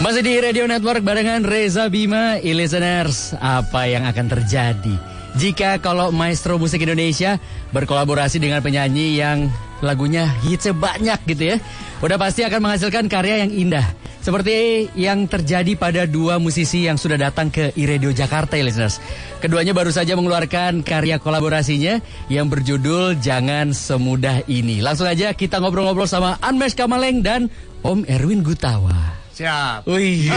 Masih di Radio Network barengan Reza Bima, e-listeners, apa yang akan terjadi jika kalau maestro musik Indonesia berkolaborasi dengan penyanyi yang lagunya hitsnya banyak gitu ya. Udah pasti akan menghasilkan karya yang indah. Seperti yang terjadi pada dua musisi yang sudah datang ke iRadio Jakarta ya listeners. Keduanya baru saja mengeluarkan karya kolaborasinya yang berjudul Jangan Semudah Ini. Langsung aja kita ngobrol-ngobrol sama Anmesh Kamaleng dan Om Erwin Gutawa. Siap. Wih,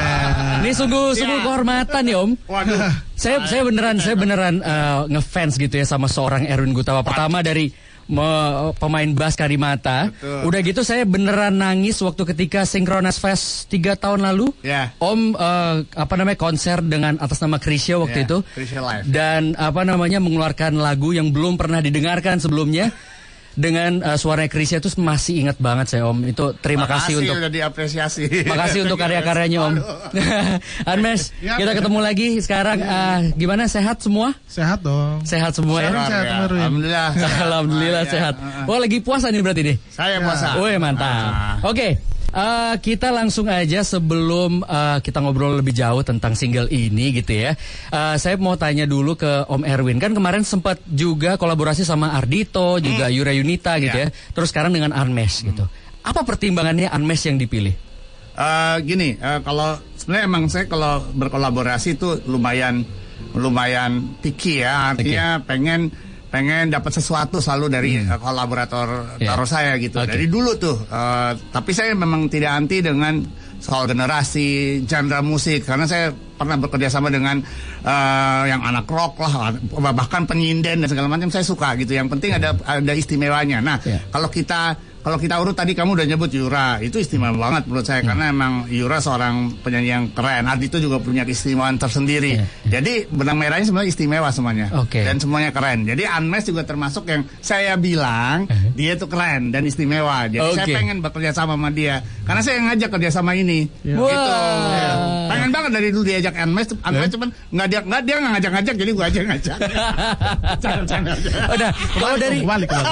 ini sungguh sungguh kehormatan ya Om. Waduh. Saya saya beneran saya beneran uh, ngefans gitu ya sama seorang Erwin Gutawa. Pertama dari me- pemain bass Karimata. Betul. Udah gitu saya beneran nangis waktu ketika Synchronous Fest tiga tahun lalu. Ya. Om uh, apa namanya konser dengan atas nama Krisya waktu Ya, itu. Krisya Live. Dan apa namanya mengeluarkan lagu yang belum pernah didengarkan sebelumnya. Dengan uh, suaranya Krisya itu masih ingat banget saya Om. Itu terima kasih untuk udah diapresiasi. Makasih untuk karya-karyanya Om. Anmes, Ya, kita ketemu lagi sekarang. ah, gimana sehat semua? Sehat dong. Sehat semua ya? Sehat, sehat, ya. Alhamdulillah. Alhamdulillah Ah, ya. sehat. Oh lagi puasa nih berarti nih. Saya puasa. Woi mantap. Oke. Eh, kita langsung aja sebelum eh, kita ngobrol lebih jauh tentang single ini gitu ya. Eh, saya mau tanya dulu ke Om Erwin kan kemarin sempat juga kolaborasi sama Ardito juga Yura Yunita gitu ya. Ya. Terus sekarang dengan Anmesh gitu. Apa pertimbangannya Anmesh yang dipilih? Eh, gini, eh, kalau sebenarnya emang saya kalau berkolaborasi itu lumayan lumayan picky ya. Artinya pengen pengen dapat sesuatu selalu dari eh, kolaborator Ya. taruh saya gitu. Oke. Dari dulu tuh. Eh, tapi saya memang tidak anti dengan soal generasi, genre musik karena saya pernah bekerja sama dengan eh, yang anak rock lah, bahkan penyinden dan segala macam saya suka gitu. Yang penting ada ada istimewanya. Nah, Ya. kalau kita kalau kita urut tadi kamu udah nyebut Yura, itu istimewa banget menurut saya karena emang Yura seorang penyanyi yang keren. Ardito juga punya keistimewaan tersendiri. Iya, Jadi benang merahnya sebenarnya istimewa semuanya. Oke. Dan semuanya keren. Jadi Anmes juga termasuk yang saya bilang Eh. dia itu keren dan istimewa. Jadi saya Oke. pengen bekerja sama sama dia karena saya yang ngajak kerja sama ini. Wah. Gitu. Ya. Pengen banget dari dulu diajak Anmes, Anmes Eh? cuman nggak dia nggak dia nggak ngajak-ngajak jadi gua aja ngajak. Udah, kalau dari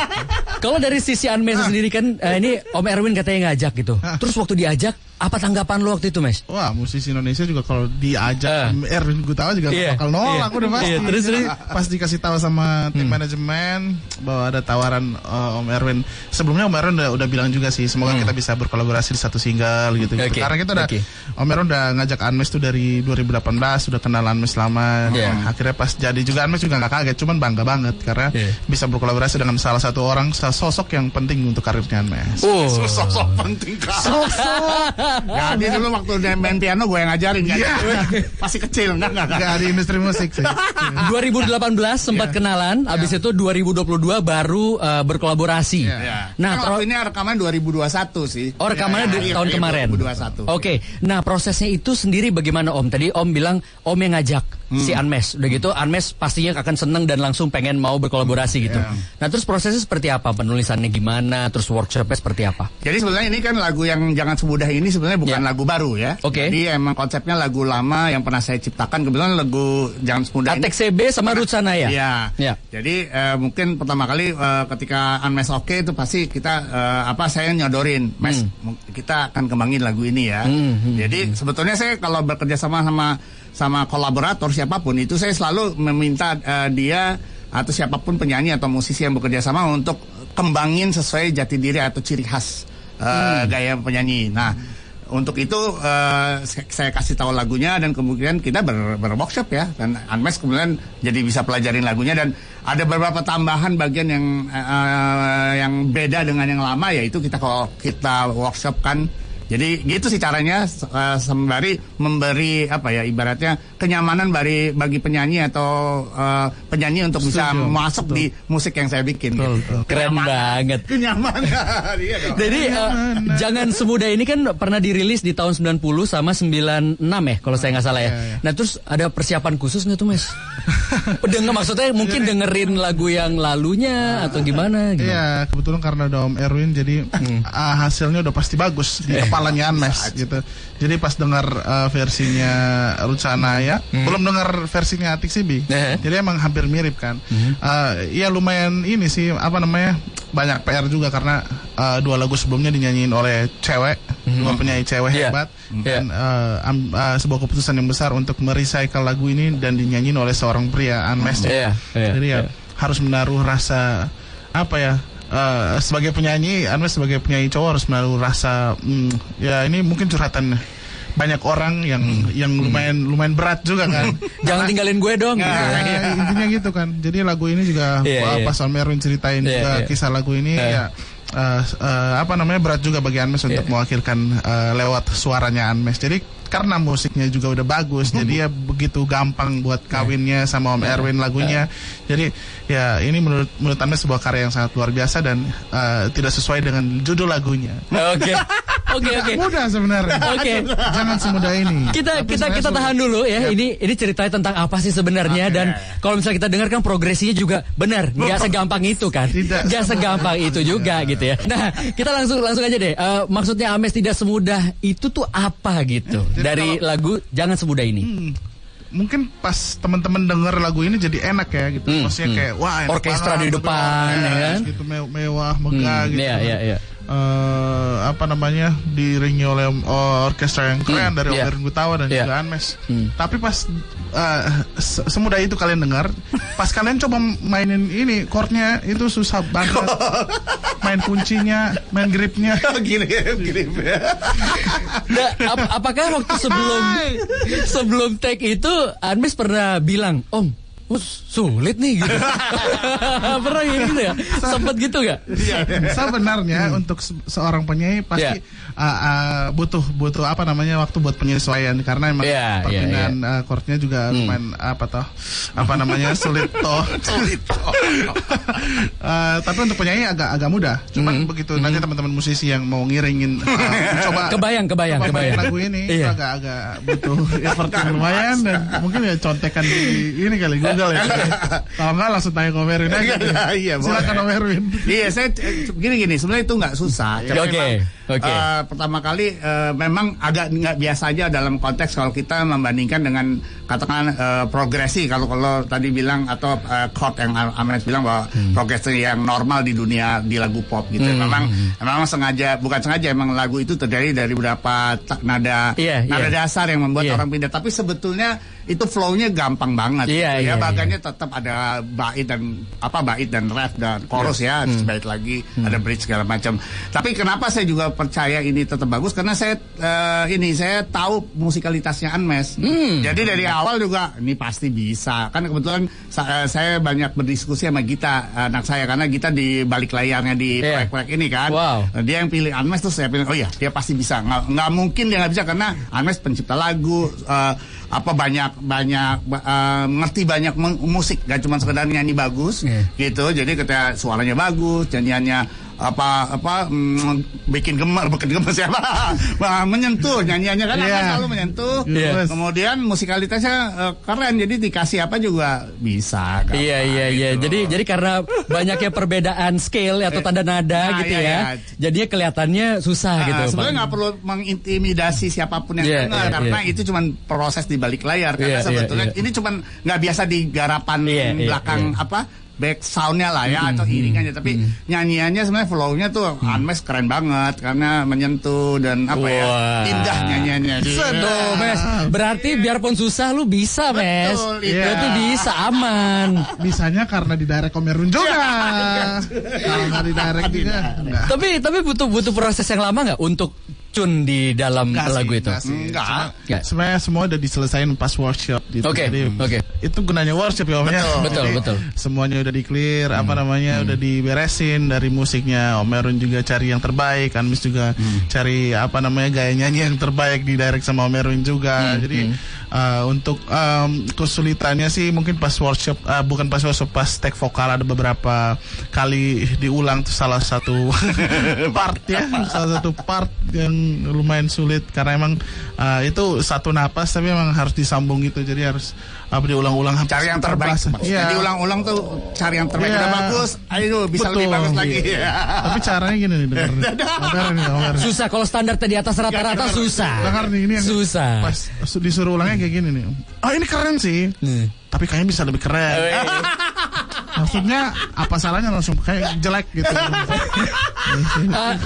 kalau dari sisi Anmes sendiri kan eh, ini Om Erwin katanya ngajak gitu. Terus waktu diajak apa tanggapan lu waktu itu, Mes? Wah, musisi Indonesia juga kalau diajak Eh. Erwin Gutawa juga nggak bakal nolak iya. udah pasti. Iya, terus, terus. pas dikasih tahu sama tim manajemen bahwa ada tawaran eh, Om Erwin. Sebelumnya Om Erwin udah, udah bilang juga sih semoga kita bisa berkolaborasi di satu single gitu. Oke, Karena kita udah oke. Om Erwin udah ngajak Anmes tuh dari 2018 sudah kenal Anmes lama. Iya. Akhirnya pas jadi juga Anmes juga nggak kaget, cuman bangga banget karena Iya. bisa berkolaborasi dengan salah satu orang sosok yang penting untuk karirnya Anmes. Oh. Sosok penting kak. Ya, dia dulu waktu main piano gue yang ngajarin kan. Masih kecil, enggak enggak. enggak. Gak di industri musik sih. 2018 sempat kenalan, abis itu 2022 baru eh, berkolaborasi. Ya. Nah, Kan pro- waktu ini rekaman 2021 sih. Oh rekamannya Ya, di- iya, tahun iya, kemarin. 2021. Oke, nah prosesnya itu sendiri bagaimana Om? Tadi Om bilang Om yang ngajak Hmm. si Anmes, udah gitu Anmes pastinya akan seneng dan langsung pengen mau berkolaborasi gitu. Iya. Nah terus prosesnya seperti apa? Penulisannya gimana? Terus workshopnya seperti apa? Jadi sebenarnya ini kan lagu yang jangan semudah ini sebenarnya bukan Ya. lagu baru ya. Oke. Jadi emang konsepnya lagu lama yang pernah saya ciptakan. Kebetulan lagu jangan semudah ini. Atek CB sama Ruth Sanaya. Iya. Ya. Jadi eh, mungkin pertama kali eh, ketika Unmes Oke itu pasti kita eh, apa saya nyodorin, Mes mu- kita akan kembangin lagu ini ya. Hmm, hmm, Jadi sebetulnya saya kalau bekerja sama sama sama kolaborator siapa pun itu saya selalu meminta eh, dia atau siapa pun penyanyi atau musisi yang bekerja sama untuk kembangin sesuai jati diri atau ciri khas eh, Hmm. gaya penyanyi. Nah, untuk itu eh, saya- kasih tahu lagunya dan kemudian kita ber, berworkshop ya dan Anmes kemudian jadi bisa pelajarin lagunya dan ada beberapa tambahan bagian yang eh, yang beda dengan yang lama yaitu kita kalau kita workshop kan jadi gitu sih caranya eh, sembari memberi apa ya ibaratnya kenyamanan bagi bagi penyanyi atau eh, penyanyi untuk bisa Setuju, masuk di musik yang saya bikin. Betul, gitu. betul. Keren Kenyamanan. banget. Kenyamanan. Iya. Jadi eh, jangan semudah ini kan pernah dirilis di tahun 90 sama 96 ya kalau saya nggak salah ya. Iya, iya. Nah terus ada persiapan khusus nggak tuh Mes? Dengar maksudnya mungkin dengerin lagu yang lalunya atau gimana? gitu? Iya, kebetulan karena ada Om Erwin jadi ah, hasilnya udah pasti bagus di kepalanya Anmes gitu. Jadi pas dengar ah, versinya Rucana ya, belum dengar versinya Atik Sibi. Eh. Jadi emang hampir mirip kan. Ah, Iya lumayan ini sih apa namanya? banyak PR juga karena uh, dua lagu sebelumnya dinyanyiin oleh cewek, dua penyanyi cewek Iya. hebat Hmm. dan uh, uh, sebuah keputusan yang besar untuk merecycle lagu ini dan dinyanyiin oleh seorang pria Unmesh. Iya, iya, Jadi ya iya. harus menaruh rasa apa ya? Uh, sebagai penyanyi, Unmesh sebagai penyanyi cowok harus menaruh rasa hmm, ya ini mungkin curhatan banyak orang yang Hmm. yang lumayan lumayan berat juga kan. Jangan tinggalin gue dong. gitu ya. Nah, intinya gitu kan. Jadi lagu ini juga Iya, uh, iya. pas Om Erwin ceritain Iya, juga iya. kisah lagu ini Iya. ya uh, uh, apa namanya berat juga bagi Anmes untuk Iya. mewakilkan uh, lewat suaranya Anmes. Jadi karena musiknya juga udah bagus, jadi ya begitu gampang buat kawinnya sama Om Erwin lagunya. Jadi ya ini menurut menurut Anmes sebuah karya yang sangat luar biasa dan uh, tidak sesuai dengan judul lagunya. Oke. Oke, oke. Mudah sebenarnya. Oke. Jangan semudah ini. Kita Tapi kita kita tahan dulu ya. Ini ini ceritanya tentang apa sih sebenarnya dan kalau misalnya kita dengar kan progresinya juga benar, nggak segampang itu kan. Tidak. Nggak segampang itu juga gitu ya. Nah, kita langsung langsung aja deh. Eh, maksudnya Ames tidak semudah itu tuh apa gitu Jadi dari kalau- lagu Jangan Semudah ini. Hmm, mungkin pas teman-teman denger lagu ini jadi enak ya gitu. Hmm, Maksudnya hmm. kayak wah enak Orkestra banget, di gitu. depan, ya Yes, kan? gitu me- mewah, megah Hmm, gitu. iya, iya, iya. Eh, apa namanya diiringi oleh oh, orkestra yang keren Hmm, dari iya. Om Erwin Gutawa dan Iya. juga Anmes. Hmm. Tapi pas eh, se- semudah itu kalian dengar, pas kalian coba mainin ini chordnya itu susah banget. main kuncinya, main gripnya. gini gini Nah, ap- apakah waktu sebelum sebelum take itu Anmes pernah bilang, Om, oh, sulit nih gitu. pernah gitu ya? Sempet gitu gak? Sebenarnya untuk se- seorang penyanyi pasti Iya. Uh, uh, butuh butuh apa namanya waktu buat penyesuaian karena emang Iya, perpindahan iya, uh, chordnya juga lumayan apa toh apa namanya sulit toh. Uh, tapi untuk penyanyi agak agak mudah. Cuman Hmm. begitu nanti teman-teman musisi yang mau ngiringin uh, coba Kebayang, kebayang, coba kebayang. lagu ini itu Iya. agak-agak butuh effort yang lumayan dan mungkin ya contekan di ini kali Google ya. Kalau nggak langsung tanya ke aja. Iya, boleh. Silakan Om Erwin. Iya, saya eh, gini gini. Sebenarnya itu nggak susah. Cuma Oke, memang, oke. eh, pertama kali eh, memang agak nggak biasa aja dalam konteks kalau kita membandingkan dengan katakan eh, progresi. Kalau kalau tadi bilang atau eh, chord yang Am- Amnes bilang bahwa Hmm. progresi yang normal di dunia di lagu pop gitu. Memang memang sengaja bukan sengaja emang lagu itu terdiri dari beberapa nada Iya, nada iya. dasar yang membuat Iya. orang pindah. Tapi sebetulnya itu flow-nya gampang banget. Iya, gitu iya, ya bagiannya tetap ada bait dan apa bait dan ref dan chorus ya, Hmm. bait lagi ada bridge segala macam. Tapi kenapa saya juga percaya ini tetap bagus karena saya eh, ini saya tahu musikalitasnya Unmesh. Hmm. Jadi dari awal juga ini pasti bisa. Kan kebetulan sa- eh, saya banyak berdiskusi sama Gita anak saya karena Gita di balik layarnya di Iya. proyek-proyek ini kan. Wow. Nah, dia yang pilih Unmesh terus saya pilih oh iya dia pasti bisa nggak nggak mungkin dia nggak bisa karena Unmesh pencipta lagu eh, apa banyak banyak eh, ngerti banyak mu- musik gak cuma sekedar nyanyi bagus Iya. gitu jadi ketika suaranya bagus nyanyiannya apa apa mm, bikin gemes bikin gemes siapa menyentuh nyanyiannya kan. Unmesh selalu menyentuh Iya. kemudian musikalitasnya eh, keren jadi dikasih apa juga bisa Iya iya iya. gitu. Jadi jadi karena banyaknya perbedaan scale atau tanda nada Nah, gitu iya, ya. iya. Jadinya kelihatannya susah Ah, gitu. sebenarnya Pak. nggak perlu mengintimidasi siapa pun yang Iya, dengar iya, karena iya. itu cuma proses di balik layar karena Iya, iya, sebetulnya iya. ini cuma nggak biasa di garapan Iya, iya, belakang iya. apa back soundnya lah ya atau iringannya tapi nyanyiannya sebenarnya flow-nya tuh Unmesh keren banget karena menyentuh dan apa ya Wah. indah nyanyiannya. Tuh, Mes. Berarti biarpun susah lu bisa, Mes. Betul, Itu iya. tuh bisa aman. Bisanya karena di direct Om Erwin juga. Kalau nggak di. Enggak. tapi tapi butuh butuh proses yang lama nggak untuk cun di dalam Enggak lagu sih, itu? enggak sih. Enggak. Enggak. Sebenarnya semua udah diselesain pas workshop gitu. Oke, Jadi, oke. Itu gunanya workshop ya Om ya. Betul, betul, Jadi, betul. Semuanya udah di clear, apa namanya udah diberesin dari musiknya. Om Erwin juga cari yang terbaik, Anmis juga cari apa namanya gaya nyanyi yang terbaik di direct sama Om Erwin juga. Jadi uh, untuk um, kesulitannya sih mungkin pas workshop, uh, bukan pas workshop, pas take vokal ada beberapa kali diulang tuh salah satu part ya, salah satu part yang lumayan sulit karena emang uh, itu satu napas tapi emang harus disambung gitu jadi harus apa diulang-ulang cari yang terbaik setelah- Iya. jadi ulang-ulang tuh cari yang terbaik Iya. udah bagus ayo bisa lebih Betul. bagus lagi Iya. tapi caranya gini nih denger. Dengar Erwin. Susah kalau standarnya di atas rata-rata susah. Dengar nih ini yang Susah. pas su- disuruh ulangnya kayak gini nih oh ini keren sih Hmm. tapi kayaknya bisa lebih keren Eh, Maksudnya apa salahnya langsung kayak jelek gitu.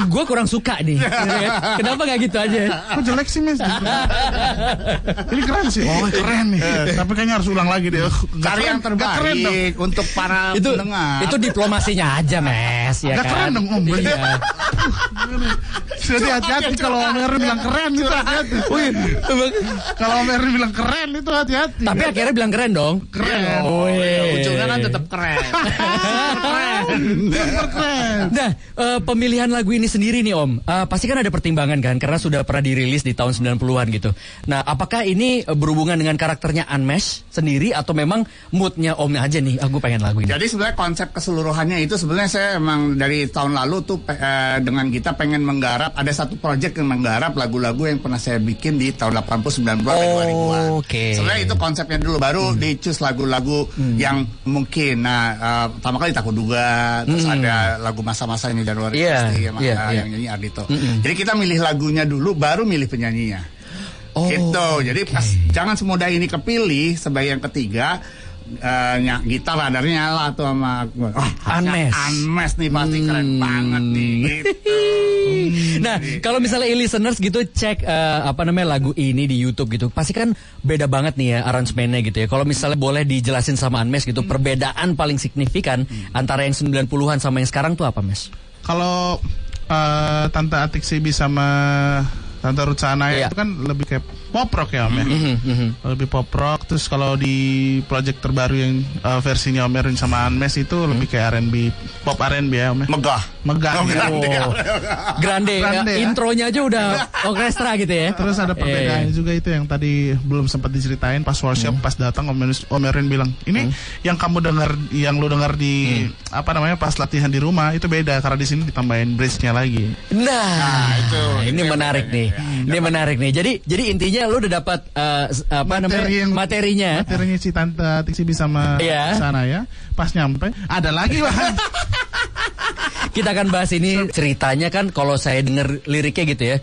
gue kurang suka nih. Kenapa nggak gitu aja? Kok jelek sih Miss? Ini keren sih. Oh keren nih. Tapi kayaknya harus ulang lagi deh. Cari yang nggak keren dong. terbaik untuk para itu pendengar. itu diplomasinya aja mes ya Nggak kan keren dong, Om. iya. Jadi hati-hati kalau Om Erin bilang keren itu hati-hati. Kalau Om Erin bilang keren itu hati-hati. tapi akhirnya bilang keren dong Keren. oh, iya. ujungnya kan tetap keren. Super keren. Nah, eh, pemilihan lagu ini sendiri nih Om, eh, pasti kan ada pertimbangan kan karena sudah pernah dirilis di tahun 90-an gitu. Nah, apakah ini eh, berhubungan dengan karakternya Unmesh sendiri atau memang moodnya Om aja nih, aku pengen lagu ini. Jadi sebenarnya konsep keseluruhannya itu sebenarnya saya emang dari tahun lalu tuh eh, dengan kita pengen menggarap ada satu project yang menggarap lagu-lagu yang pernah saya bikin di tahun 80 90 sampai Oh, 2000-an. oke. Sebenarnya itu konsepnya dulu baru dicus lagu-lagu yang mungkin nah eh, pertama kali takut duga terus ada lagu masa-masa ini Januari Iya, pasti yang, yang nyanyi Ardito. Jadi kita milih lagunya dulu baru milih penyanyinya. Oh, gitu. Jadi pas jangan semudah ini kepilih sebagai yang ketiga eh, ny- gitar radarnya nyala tuh sama gue. Oh, Unmesh. Unmesh nih pasti keren banget nih. Gitu. Nah, kalau misalnya e-listeners gitu cek eh, apa namanya lagu ini di YouTube gitu, pasti kan beda banget nih ya aransemennya gitu ya. Kalau misalnya boleh dijelasin sama Anmes gitu, perbedaan paling signifikan antara yang 90-an sama yang sekarang tuh apa, Mes? Kalau eh, Tante Atik Sibi sama Tante Ruth Sanaya Iya. itu kan lebih kayak pop rock ya Om ya. Lebih pop rock. Terus kalau di project terbaru yang eh, versinya Om Erin sama Anmes itu lebih kayak R&B, pop R&B ya Om ya. Megah. Megah. Oh, grande. Oh, grande, Grande, ya, ya. intronya aja udah orkestra gitu ya. Terus ada perbedaannya Eh, juga itu yang tadi belum sempat diceritain pas workshop pas datang Om, Om Erin bilang ini yang kamu dengar yang lu dengar di apa namanya pas latihan di rumah itu beda karena di sini ditambahin bridge-nya lagi. Nah, itu- ini itu yang menarik nih. ya. Ini menarik nih. Jadi jadi intinya lu udah dapat s- apa namanya yang- materinya. materinya si tante Tixi sama Iya. sana ya pas nyampe ada lagi bahan Kita akan bahas ini ceritanya kan kalau saya denger liriknya gitu ya.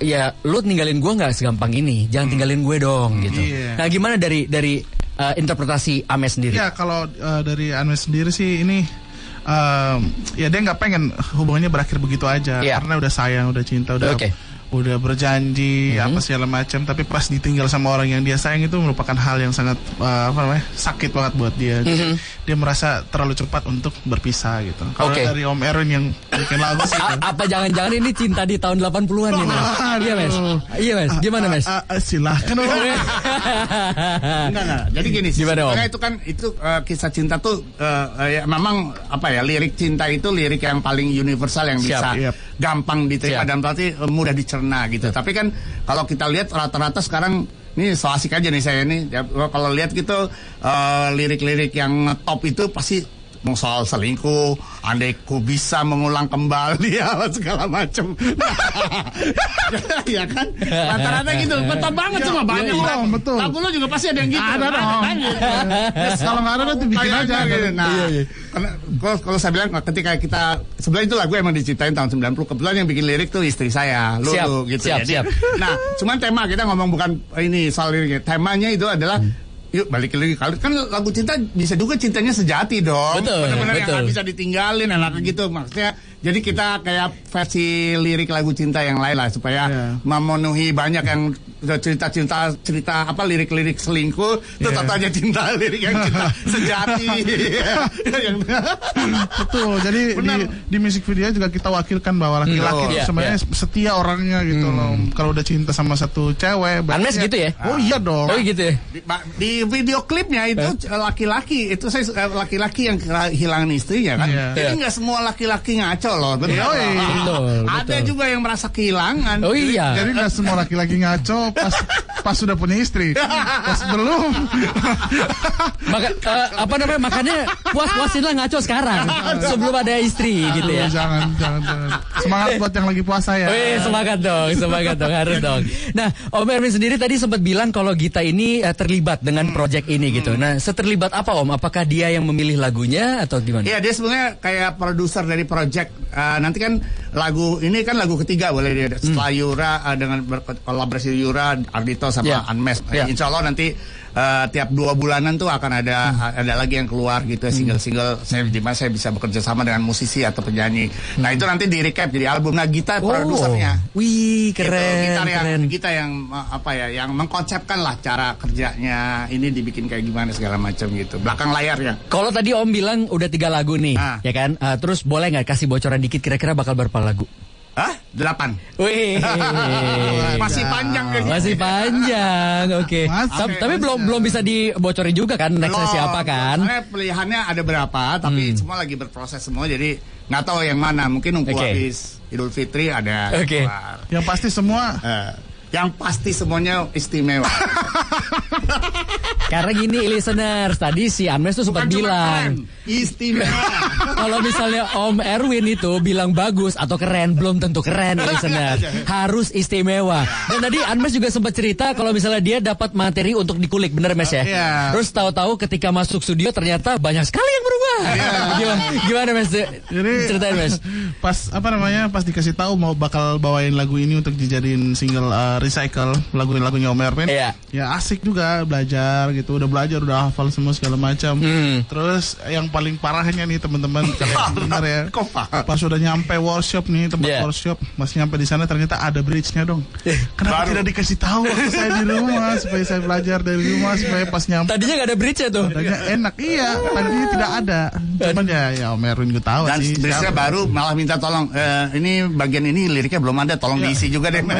Ya, lu ninggalin gua nggak segampang ini. Jangan tinggalin gue dong gitu. Iya. Nah, gimana dari dari eh, interpretasi Ames sendiri? ya kalau uh, dari Anmes sendiri sih ini um, ya dia nggak pengen hubungannya berakhir begitu aja Iya. karena udah sayang udah cinta udah Oke. Udah berjanji apa segala macam tapi pas ditinggal sama orang yang dia sayang itu merupakan hal yang sangat uh, apa namanya sakit banget buat dia. Jadi, dia merasa terlalu cepat untuk berpisah gitu. Kalau Oke. dari Om Erwin yang bikin lagu sih A- apa jangan-jangan ini cinta di tahun 80-an nih, Mas? Aduh. Iya, Mas. Iya, Mas. Gimana, Mas? Ah, ah, silahkan Om. Enggak, enggak. Jadi gini, Gimana, Om? sebenarnya itu kan itu eh, kisah cinta tuh eh, ya, memang apa ya lirik cinta itu lirik yang paling universal yang Siap, bisa yep. gampang diterima Siap. dan berarti mudah dicerna gitu. Tapi kan kalau kita lihat rata-rata sekarang ini so asik aja nih saya ini ya, kalau lihat gitu lirik-lirik yang top itu pasti soal selingkuh, andai ku bisa mengulang kembali ya segala macam. ya kan? Rata-rata gitu. Betul banget cuma banyak iya, lagu. betul. Lagu lu juga pasti ada yang gitu. Ada dong. kan, gitu. Kalau nggak ada nanti bikin aja. gitu. Nah, Iya, iya. kalau, kalau saya bilang ketika kita sebenarnya itu lagu emang diciptain tahun 90 kebetulan yang bikin lirik tuh istri saya Lulu Siap, gitu siap, Jadi, siap. nah cuman tema kita ngomong bukan ini soal liriknya temanya itu adalah Yuk balik lagi kalau kan lagu cinta bisa juga cintanya sejati dong. Betul, Benar-benar yang betul. nggak bisa ditinggalin enak gitu maksudnya. Jadi kita kayak versi lirik lagu cinta yang lain lah supaya Iya. memenuhi banyak yang cerita-cerita cerita apa lirik-lirik selingkuh terus Iya. aja cinta lirik yang cinta sejati. yang Betul. Jadi di, Benar. di musik video juga kita wakilkan bahwa laki-laki Hmm. itu Iya, sebenarnya setia orangnya gitu loh. Kalau udah cinta sama satu cewek, berarti Anmes gitu ya? Oh iya dong. Oh gitu ya? di, di video klipnya itu eh, laki-laki itu saya eh, laki-laki yang kehilangan istrinya kan. Iya. Jadi Iya. nggak semua laki-laki ngaco loh. Betul. Yoi. Betul, Ada betul. juga yang merasa kehilangan. Oh iya. Jadi nggak semua laki-laki ngaco pas pas sudah punya istri. Pas belum. Maka eh, apa namanya? Makanya puas-puasin lah ngaco sekarang sebelum ada istri gitu ya. Aduh, jangan, jangan, jangan. Semangat buat yang lagi puasa ya. Wih, semangat dong, semangat dong, harus dong. Nah, Om Erwin sendiri tadi sempat bilang kalau Gita ini eh, terlibat dengan project ini gitu. Nah, seterlibat apa Om? Apakah dia yang memilih lagunya atau gimana? Iya dia sebenarnya kayak produser dari project Eh, nanti kan lagu ini kan lagu ketiga boleh dia setelah Yura eh, dengan berkolaborasi Yura Ardito sama Iya. Unmesh. Iya. Insya Allah nanti eh, tiap dua bulanan tuh akan ada ada lagi yang keluar gitu single-single saya di mana saya bisa bekerja sama dengan musisi atau penyanyi. Nah itu nanti di recap jadi album. Nah Gita produsernya. Oh. Wih, Gitu, keren, gitar yang keren. kita yang uh, apa ya yang mengkonsepkan lah cara kerjanya ini dibikin kayak gimana segala macam gitu belakang layarnya Kalau tadi Om bilang udah tiga lagu nih, Ah. ya kan? Ah, terus boleh nggak kasih bocoran dikit kira-kira bakal berapa lagu? Hah? delapan Wih, masih panjang kan masih panjang, oke. Masih. Tapi, tapi belum belum bisa dibocorin juga kan nextnya siapa kan? Hmm. Soalnya pilihannya ada berapa tapi semua lagi berproses semua jadi nggak tahu yang mana mungkin nunggu Oke. habis Idul Fitri ada keluar. Yang pasti semua Eh, yang pasti semuanya istimewa Karena gini listeners, tadi si Amnes tuh sempat bilang istimewa kalau misalnya Om Erwin itu bilang bagus atau keren, belum tentu keren listeners. Harus istimewa. Dan tadi Anmes juga sempat cerita kalau misalnya dia dapat materi untuk dikulik, bener Mes ya? Iya. Terus tahu-tahu ketika masuk studio ternyata banyak sekali yang berubah. Gimana, gimana Mes? Jadi Ceritain Mes. pas apa namanya pas dikasih tahu mau bakal bawain lagu ini untuk dijadiin single uh, recycle lagu-lagunya Om Erwin. Iya. Ya asik juga belajar gitu, udah belajar, udah hafal semua segala macam. Hmm. Terus yang paling parahnya nih teman-teman kalian dengar ya. Pas udah nyampe workshop nih tempat Iya. workshop, masih nyampe di sana ternyata ada bridge-nya dong. Kenapa Baru. tidak dikasih tahu waktu saya di rumah supaya saya belajar dari rumah supaya pas nyampe Tadinya nggak ada bridge tuh. Tadinya enak iya, tadinya tidak ada. Cuman ya ya Om Erwin gue tahu dan sih. biasanya siapa. baru malah minta tolong eh, ini bagian ini liriknya belum ada tolong Iya. diisi juga deh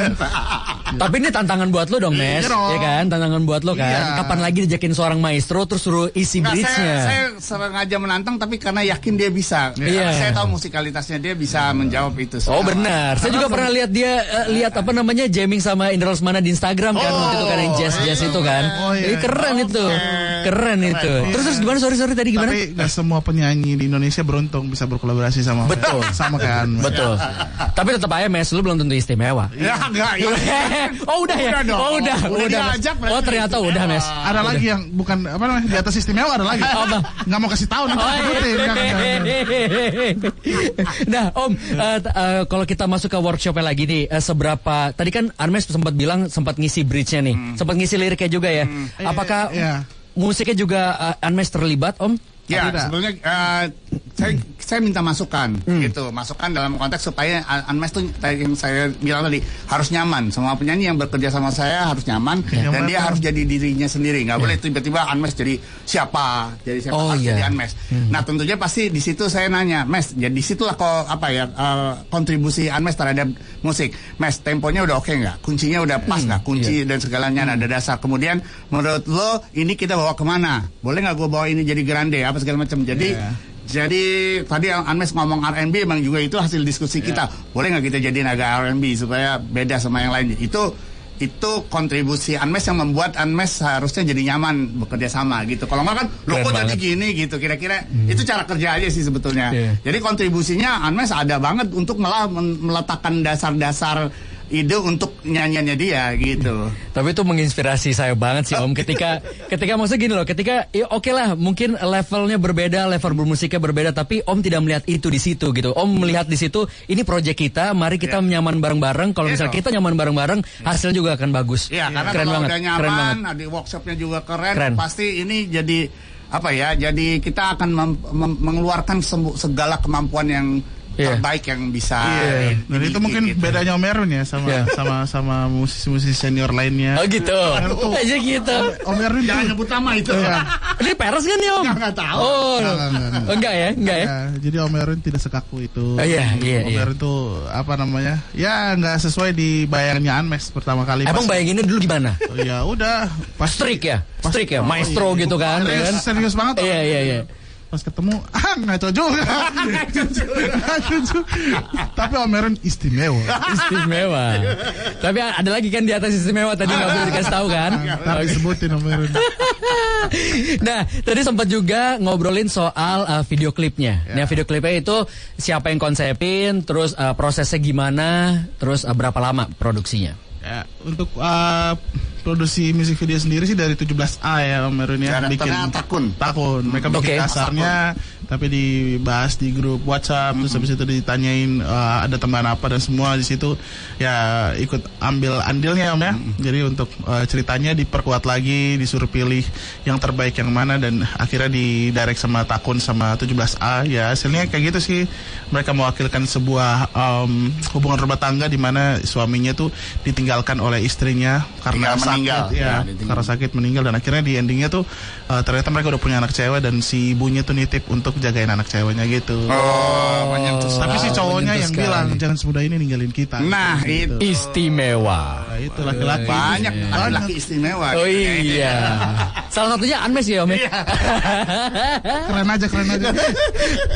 Tapi ini tantangan buat lo dong, Mes. Iya dong. Ya kan? Tantangan buat lo kan. Iya. Kapan lagi dijakin seorang maestro terus suruh isi bridge-nya? saya, saya sengaja menantang tapi karena yakin dia bisa. Iya. Karena Saya tahu musikalitasnya dia bisa menjawab itu. Oh benar. Saya juga pernah lihat dia eh, lihat apa namanya jamming sama Indra Lesmana di Instagram kan waktu itu kan yang jazz jazz itu kan. Oh, iya. Keren itu. Keren itu. Terus terus gimana sorry sorry tadi gimana? Tapi gak semua penyanyi di Indonesia beruntung bisa berkolaborasi sama Betul. sama kan. Betul. Tapi tetap aja mes lu belum tentu istimewa. Ya enggak ya. oh udah ya. Udah dong. Oh udah. Udah Oh ternyata udah mes. Ada lagi yang bukan apa namanya di atas istimewa ada lagi. Apa? Nggak mau kasih tahu nanti Oh, nggak. nah, Om, t- eh, kalau kita masuk ke workshopnya lagi nih, eh, seberapa? Tadi kan Armes sempat bilang sempat ngisi bridge-nya nih, sempat ngisi liriknya juga ya. Apakah Iya. musiknya juga eh, Armes terlibat, Om? Ya, Tidak. sebetulnya eh, saya saya minta masukan Hmm. gitu, masukan dalam konteks supaya An- Anmes tuh tadi yang saya bilang tadi harus nyaman. Semua penyanyi yang bekerja sama saya harus nyaman dan Nyaman, dia kan? harus jadi dirinya sendiri. Nggak boleh tiba-tiba Anmes jadi siapa, jadi siapa Oh, harus iya. jadi Anmes. Nah, tentunya pasti di situ saya nanya, Mes, jadi di situlah kok apa ya eh, kontribusi Anmes terhadap musik. Mes, temponya udah oke nggak? Kuncinya udah pas nggak? Kunci dan segalanya ada dasar. Kemudian menurut lo ini kita bawa ke mana? Boleh nggak gue bawa ini jadi grande apa segala macam? Jadi Iya. jadi tadi Anmes ngomong R&B emang juga itu hasil diskusi kita. Boleh nggak kita jadiin agak R&B supaya beda sama yang lain? Itu itu kontribusi Anmes yang membuat Anmes harusnya jadi nyaman bekerja sama gitu. Kalau nggak kan, lo kok jadi banget. gini gitu. Kira-kira itu cara kerja aja sih sebetulnya. Iya. Jadi kontribusinya Anmes ada banget untuk malah meletakkan dasar-dasar ide untuk nyanyiannya dia gitu. Tapi itu menginspirasi saya banget sih Om ketika ketika maksudnya gini loh, ketika ya oke lah mungkin levelnya berbeda, level bermusiknya berbeda tapi Om tidak melihat itu di situ gitu. Om melihat di situ ini proyek kita, mari kita Iya. nyaman bareng-bareng. Kalau Iya misalnya kita nyaman bareng-bareng, hasilnya juga akan bagus. Iya, karena keren kalau banget, udah keren banget. nyaman, di workshopnya juga keren, Keren. pasti ini jadi apa ya? Jadi kita akan mem- mem- mengeluarkan segala kemampuan yang Iya. terbaik yang bisa. Iya. Dan dimiliki itu mungkin gitu. bedanya Om Erwin ya sama Iya. sama sama musisi-musisi senior lainnya. Oh gitu. Aja gitu. Om Erwin Jangan tuh nyebut nama itu. Iya. Ini peres kan nih Om? Nggak, nggak tahu. Oh, Nggak, nggak, nggak, nggak. enggak ya, enggak ya. Ya, jadi Om Erwin tidak sekaku itu. Oh, iya, iya, Om iya. Erwin tuh apa namanya? Ya nggak sesuai di bayangannya Anmes pertama kali. Emang pas- bayanginnya dulu gimana? Oh, ya udah pas Strik ya? pas- Strik ya? Oh, Maestro iya. gitu kan? ya Serius, kan? serius banget. Iya, iya, iya. Pas ketemu, ah ngaco juga. Tapi Om Erwin istimewa. Istimewa. Tapi ada lagi kan di atas istimewa tadi nggak boleh dikasih tahu kan? Ntar disebutin Om Erwin. nah, tadi sempat juga ngobrolin soal uh, video klipnya. Nah, video klipnya itu siapa yang konsepin, terus uh, prosesnya gimana, terus uh, berapa lama produksinya? Ya, untuk uh, produksi musik video sendiri sih dari 17A ya Om Erwin ya. Karakternya Takun. Takun. Mereka bikin Oke. kasarnya, tapi dibahas di grup WhatsApp terus habis itu ditanyain eh, ada teman apa dan semua di situ ya ikut ambil andilnya om ya. Jadi untuk eh, ceritanya diperkuat lagi disuruh pilih yang terbaik yang mana dan akhirnya di direct sama Takun sama 17A ya hasilnya kayak gitu sih. Mereka mewakilkan sebuah em, hubungan rumah tangga di mana suaminya tuh ditinggalkan oleh istrinya karena Tinggal sakit meninggal. ya, Ya, ditinggal. karena sakit meninggal dan akhirnya di endingnya tuh eh, ternyata mereka udah punya anak cewek dan si ibunya tuh nitip untuk jagain anak ceweknya gitu. Oh, menyentuh Tapi si sekali, cowoknya yang sekali. bilang jangan semudah ini ninggalin kita. Nah, Gitu. itu. Istimewa. Nah, itu laki-laki. Banyak laki-laki istimewa. Oh iya. Salah satunya Anmes ya Om ya? Keren aja, keren aja.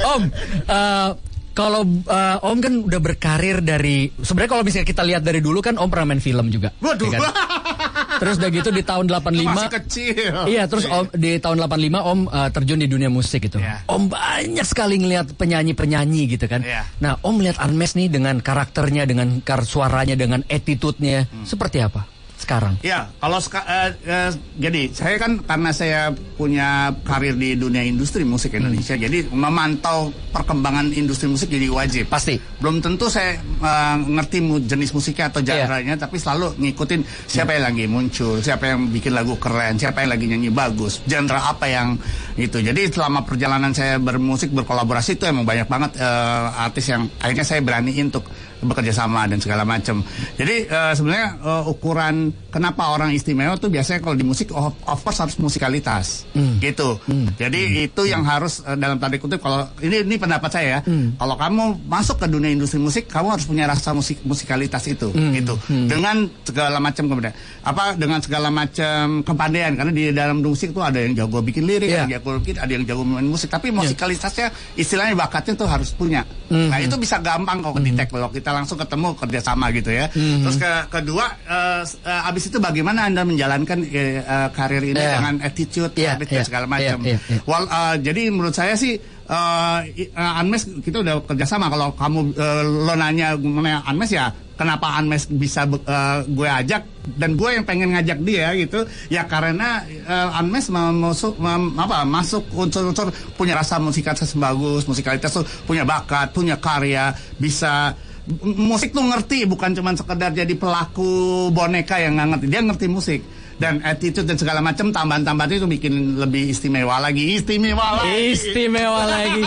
Om, eh, kalau eh, Om kan udah berkarir dari sebenarnya kalau misalnya kita lihat dari dulu kan Om pernah main film juga. Waduh. ya kan? Terus udah gitu di tahun 85 Masih kecil. Iya, terus Om di tahun 85 Om eh, terjun di dunia musik gitu. Iya. Om banyak sekali ngelihat penyanyi-penyanyi gitu kan. Iya. Nah, Om lihat Anmes nih dengan karakternya, dengan kar suaranya, dengan attitude-nya, Hmm. seperti apa sekarang? Ya, kalau seka- eh, eh, jadi saya kan karena saya punya karir di dunia industri musik Indonesia, jadi memantau perkembangan industri musik jadi wajib. Pasti. Belum tentu saya eh, ngerti mu- jenis musiknya atau Iya. genre-nya, tapi selalu ngikutin siapa yang lagi muncul, siapa yang bikin lagu keren, siapa yang lagi nyanyi bagus, genre apa yang itu. Jadi selama perjalanan saya bermusik berkolaborasi itu emang banyak banget eh, artis yang akhirnya saya beraniin untuk bekerja sama dan segala macam. Jadi eh, sebenarnya eh, ukuran kenapa orang istimewa tuh biasanya kalau di musik of, of course harus musikalitas, gitu. Jadi itu yang harus eh, dalam tanda kutip kalau ini ini pendapat saya ya. Kalau kamu masuk ke dunia industri musik, kamu harus punya rasa musik musikalitas itu, gitu. Dengan segala macam kemudian. Apa dengan segala macam kepandaian karena di dalam musik tuh ada yang jago bikin lirik, Iya. ada yang jago bikin, ada yang jago main musik, tapi musikalitasnya istilahnya bakatnya tuh harus punya. Nah itu bisa gampang kalau di-tag kalau kita langsung ketemu kerjasama gitu ya. Terus ke kedua s- eh, abis itu bagaimana anda menjalankan eh, karir ini Iya. dengan attitude, Iya, habit iya, dan segala macam. iya, iya, iya. Wal- eh, jadi menurut saya sih eh, Anmes kita udah kerjasama. Kalau kamu eh, lo nanya mengenai Anmes ya kenapa Anmes bisa eh, gue ajak dan gue yang pengen ngajak dia gitu ya karena eh, Anmes masuk apa masuk unsur-unsur punya rasa musikalitas bagus musikalitas tuh punya bakat punya karya bisa musik tuh ngerti bukan cuma sekedar jadi pelaku boneka yang nggak ngerti. Dia ngerti musik dan attitude dan segala macam tambahan-tambahan itu bikin lebih istimewa lagi istimewa lagi Istimewa lagi.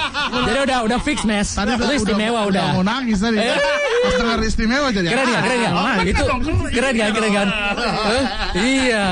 Jadi udah udah fix mes. Tadi itu istimewa udah. mau nangis tadi. Eh. Pas istimewa jadi. Keren ya, keren ya. Oh, itu keren kan, keren kan. Iya,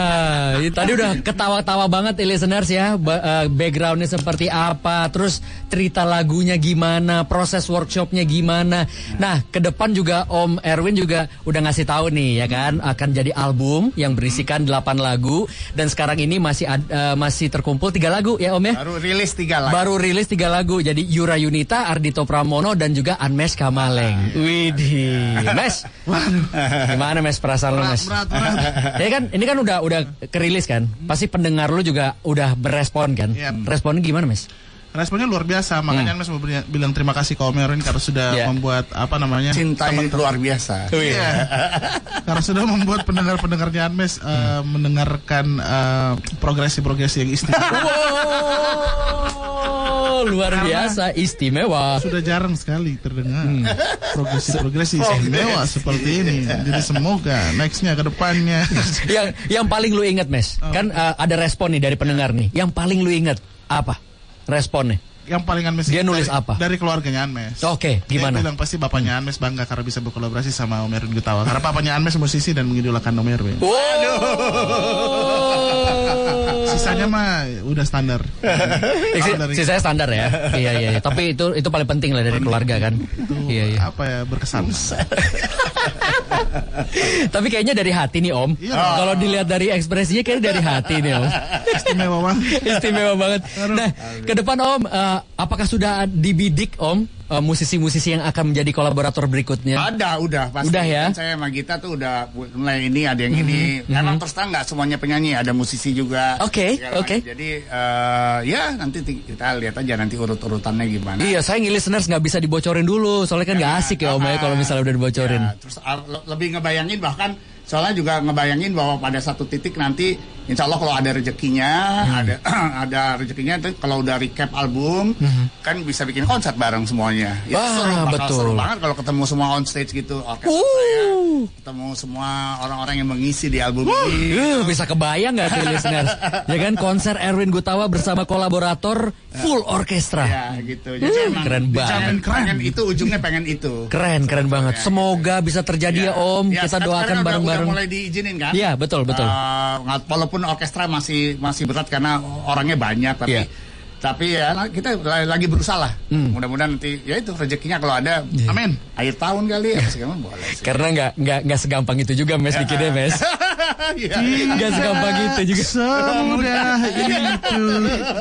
tadi udah ketawa-tawa banget listeners ya. Eh, backgroundnya seperti apa, terus cerita lagunya gimana, proses workshopnya gimana. Nah, ke depan juga Om Erwin juga udah ngasih tahu nih ya kan, akan jadi album yang berisikan 8 lagu dan sekarang ini masih ad- eh, masih terkumpul tiga lagu ya Om ya. baru rilis tiga lagi Baru rilis tiga lagu. Jadi Yura Yunita, Ardito Pramono Dan juga Anmes Kamaleng. Widih. Mes? Gimana Mes perasaan lu Mes? Berat, berat. Ya kan ini kan udah udah kerilis kan? Pasti pendengar lu juga udah berespon kan? Yap. Responnya gimana Mes? Responnya luar biasa, makanya Mas mau bilang terima kasih ke Om Erwin karena sudah Iya. membuat apa namanya? cinta yang luar biasa Iya. Karena sudah membuat pendengar-pendengarnya Anmes eh, mendengarkan eh, progresi-progresi yang istimewa. Wow Luar biasa Istimewa sudah jarang sekali terdengar progresi-progresi istimewa seperti ini. Jadi semoga nextnya ke depannya. yang yang paling lu inget Mes Kan eh, ada respon nih dari pendengar nih Yang paling lu inget Apa? Responnya yang paling Anmes Dia nulis dari, apa? Dari keluarganya Anmes. Oke, gimana? Dia bilang pasti bapaknya Anmes bangga karena bisa berkolaborasi sama Om Erwin Gutawa. Karena papanya Anmes musisi dan mengidolakan Om Erwin. Waduh. Sisanya mah udah standar. Si, Kalau dari- si saya standar ya. iya iya. iya. Tapi itu itu paling penting lah dari keluarga kan. Iya iya. apa ya berkesan. Tapi kayaknya dari hati nih Om. Iya. Kalau dilihat dari ekspresinya kayaknya dari hati nih Om. Istimewa banget. Istimewa banget. Nah, ke depan Om, eh, apakah sudah dibidik Om eh, musisi-musisi yang akan menjadi kolaborator berikutnya? Ada, udah pasti. Udah ya? Kan saya sama Gita tuh udah mulai ini ada yang ini. Emang terus terang nggak semuanya penyanyi, ada musisi juga. Oke, Segala oke. macam. Jadi eh, ya nanti ti- kita lihat aja nanti urut-urutannya gimana. Iya, saya ngilis listeners nggak bisa dibocorin dulu, soalnya kan nggak asik ya Om ya kalau misalnya udah dibocorin. Ya, terus ah, le- lebih ngebayangin bahkan soalnya juga ngebayangin bahwa pada satu titik nanti Insya Allah kalau ada rezekinya, Hmm. ada ada rezekinya, kalau udah recap album, kan bisa bikin konser bareng semuanya. Itu Hmm. Wah, seru, bakal betul. seru banget kalau ketemu semua on stage gitu, orkestra Uh. saya, ketemu semua orang-orang yang mengisi di album ini. Uh, bisa kebayang nggak tuh listeners? Ya kan konser Erwin Gutawa bersama kolaborator full orkestra. Ya gitu. Jadi emang keren banget. pengen itu ujungnya pengen itu. Keren, keren banget. Semoga bisa terjadi ya, Om. Ya, Kita doakan bareng-bareng. Mulai diizinin kan? Iya, betul, betul. Nggak- walaupun orkestra masih masih berat karena orangnya banyak, tapi Iya. Tapi ya kita la- lagi berusaha lah. Hmm. Mudah-mudahan nanti ya itu rezekinya kalau ada, Iya. amin. Akhir tahun kali ya, segala boleh sih. Karena nggak nggak nggak segampang itu juga mes bikinnya mes. Iya. Nggak segampang itu juga. Semudah itu.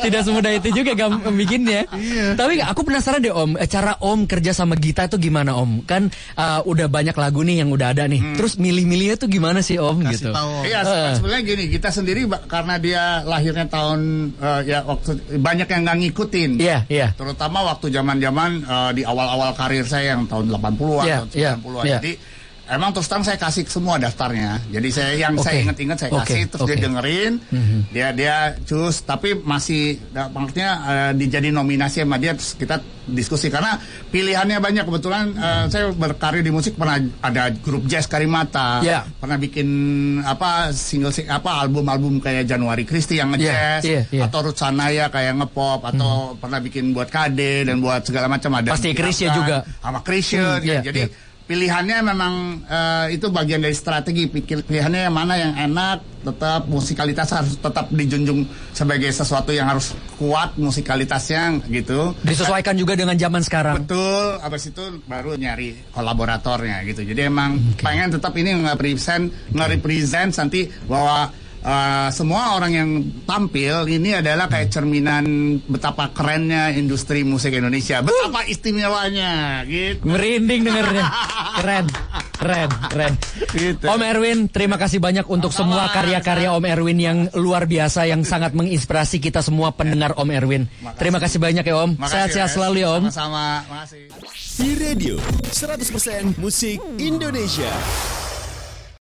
Tidak semudah itu juga gam bikinnya. Iya. Tapi aku penasaran deh Om, eh, cara Om kerja sama Gita itu gimana Om? Kan uh, udah banyak lagu nih yang udah ada nih. Terus milih-milihnya tuh gimana sih Om Kasih gitu? tahu. Iya, Eh. sebenarnya gini, kita sendiri karena dia lahirnya tahun eh, ya waktu banyak yang nggak ngikutin. Iya, iya. Terutama waktu zaman-zaman eh, di awal-awal karir saya yang tahun 80-an, Iya, tahun iya, 90-an. iya. Jadi emang terus terang saya kasih semua daftarnya. Jadi saya yang Oke. saya ingat-ingat saya Oke, kasih terus dia oke. Mhm. dengerin. Dia dia cus tapi masih maksudnya eh, dijadi nominasi sama dia terus kita diskusi karena pilihannya banyak kebetulan eh, saya berkarir di musik pernah ada grup jazz Karimata Iya. pernah bikin apa single sing- apa album-album kayak Januari Christie yang ngejazz Iya, iya, iya. atau Ruth Sanaya kayak ngepop atau pernah bikin buat KD dan buat segala macam ada Pasti apa, juga. sama Chrisye Hmm, ya. iya, jadi iya. Pilihannya memang eh, itu bagian dari strategi pikir pilihannya yang mana yang enak tetap musikalitas harus tetap dijunjung sebagai sesuatu yang harus kuat musikalitasnya gitu Disesuaikan juga dengan zaman sekarang. Betul, abis itu baru nyari kolaboratornya gitu. Jadi emang pengen tetap ini nge-represent, nge-represent nanti bahwa uh, semua orang yang tampil ini adalah kayak cerminan betapa kerennya industri musik Indonesia, betapa istimewanya gitu. Merinding dengernya. Keren. Keren, keren. Gitu. Om Erwin, terima kasih banyak untuk semua Sama-sama. karya-karya Om Erwin yang luar biasa yang sangat menginspirasi kita semua pendengar Om Erwin. Makasih. Terima kasih banyak ya Om. Sehat-sehat selalu ya Om. Sama-sama, makasih. Si Radio 100% musik Indonesia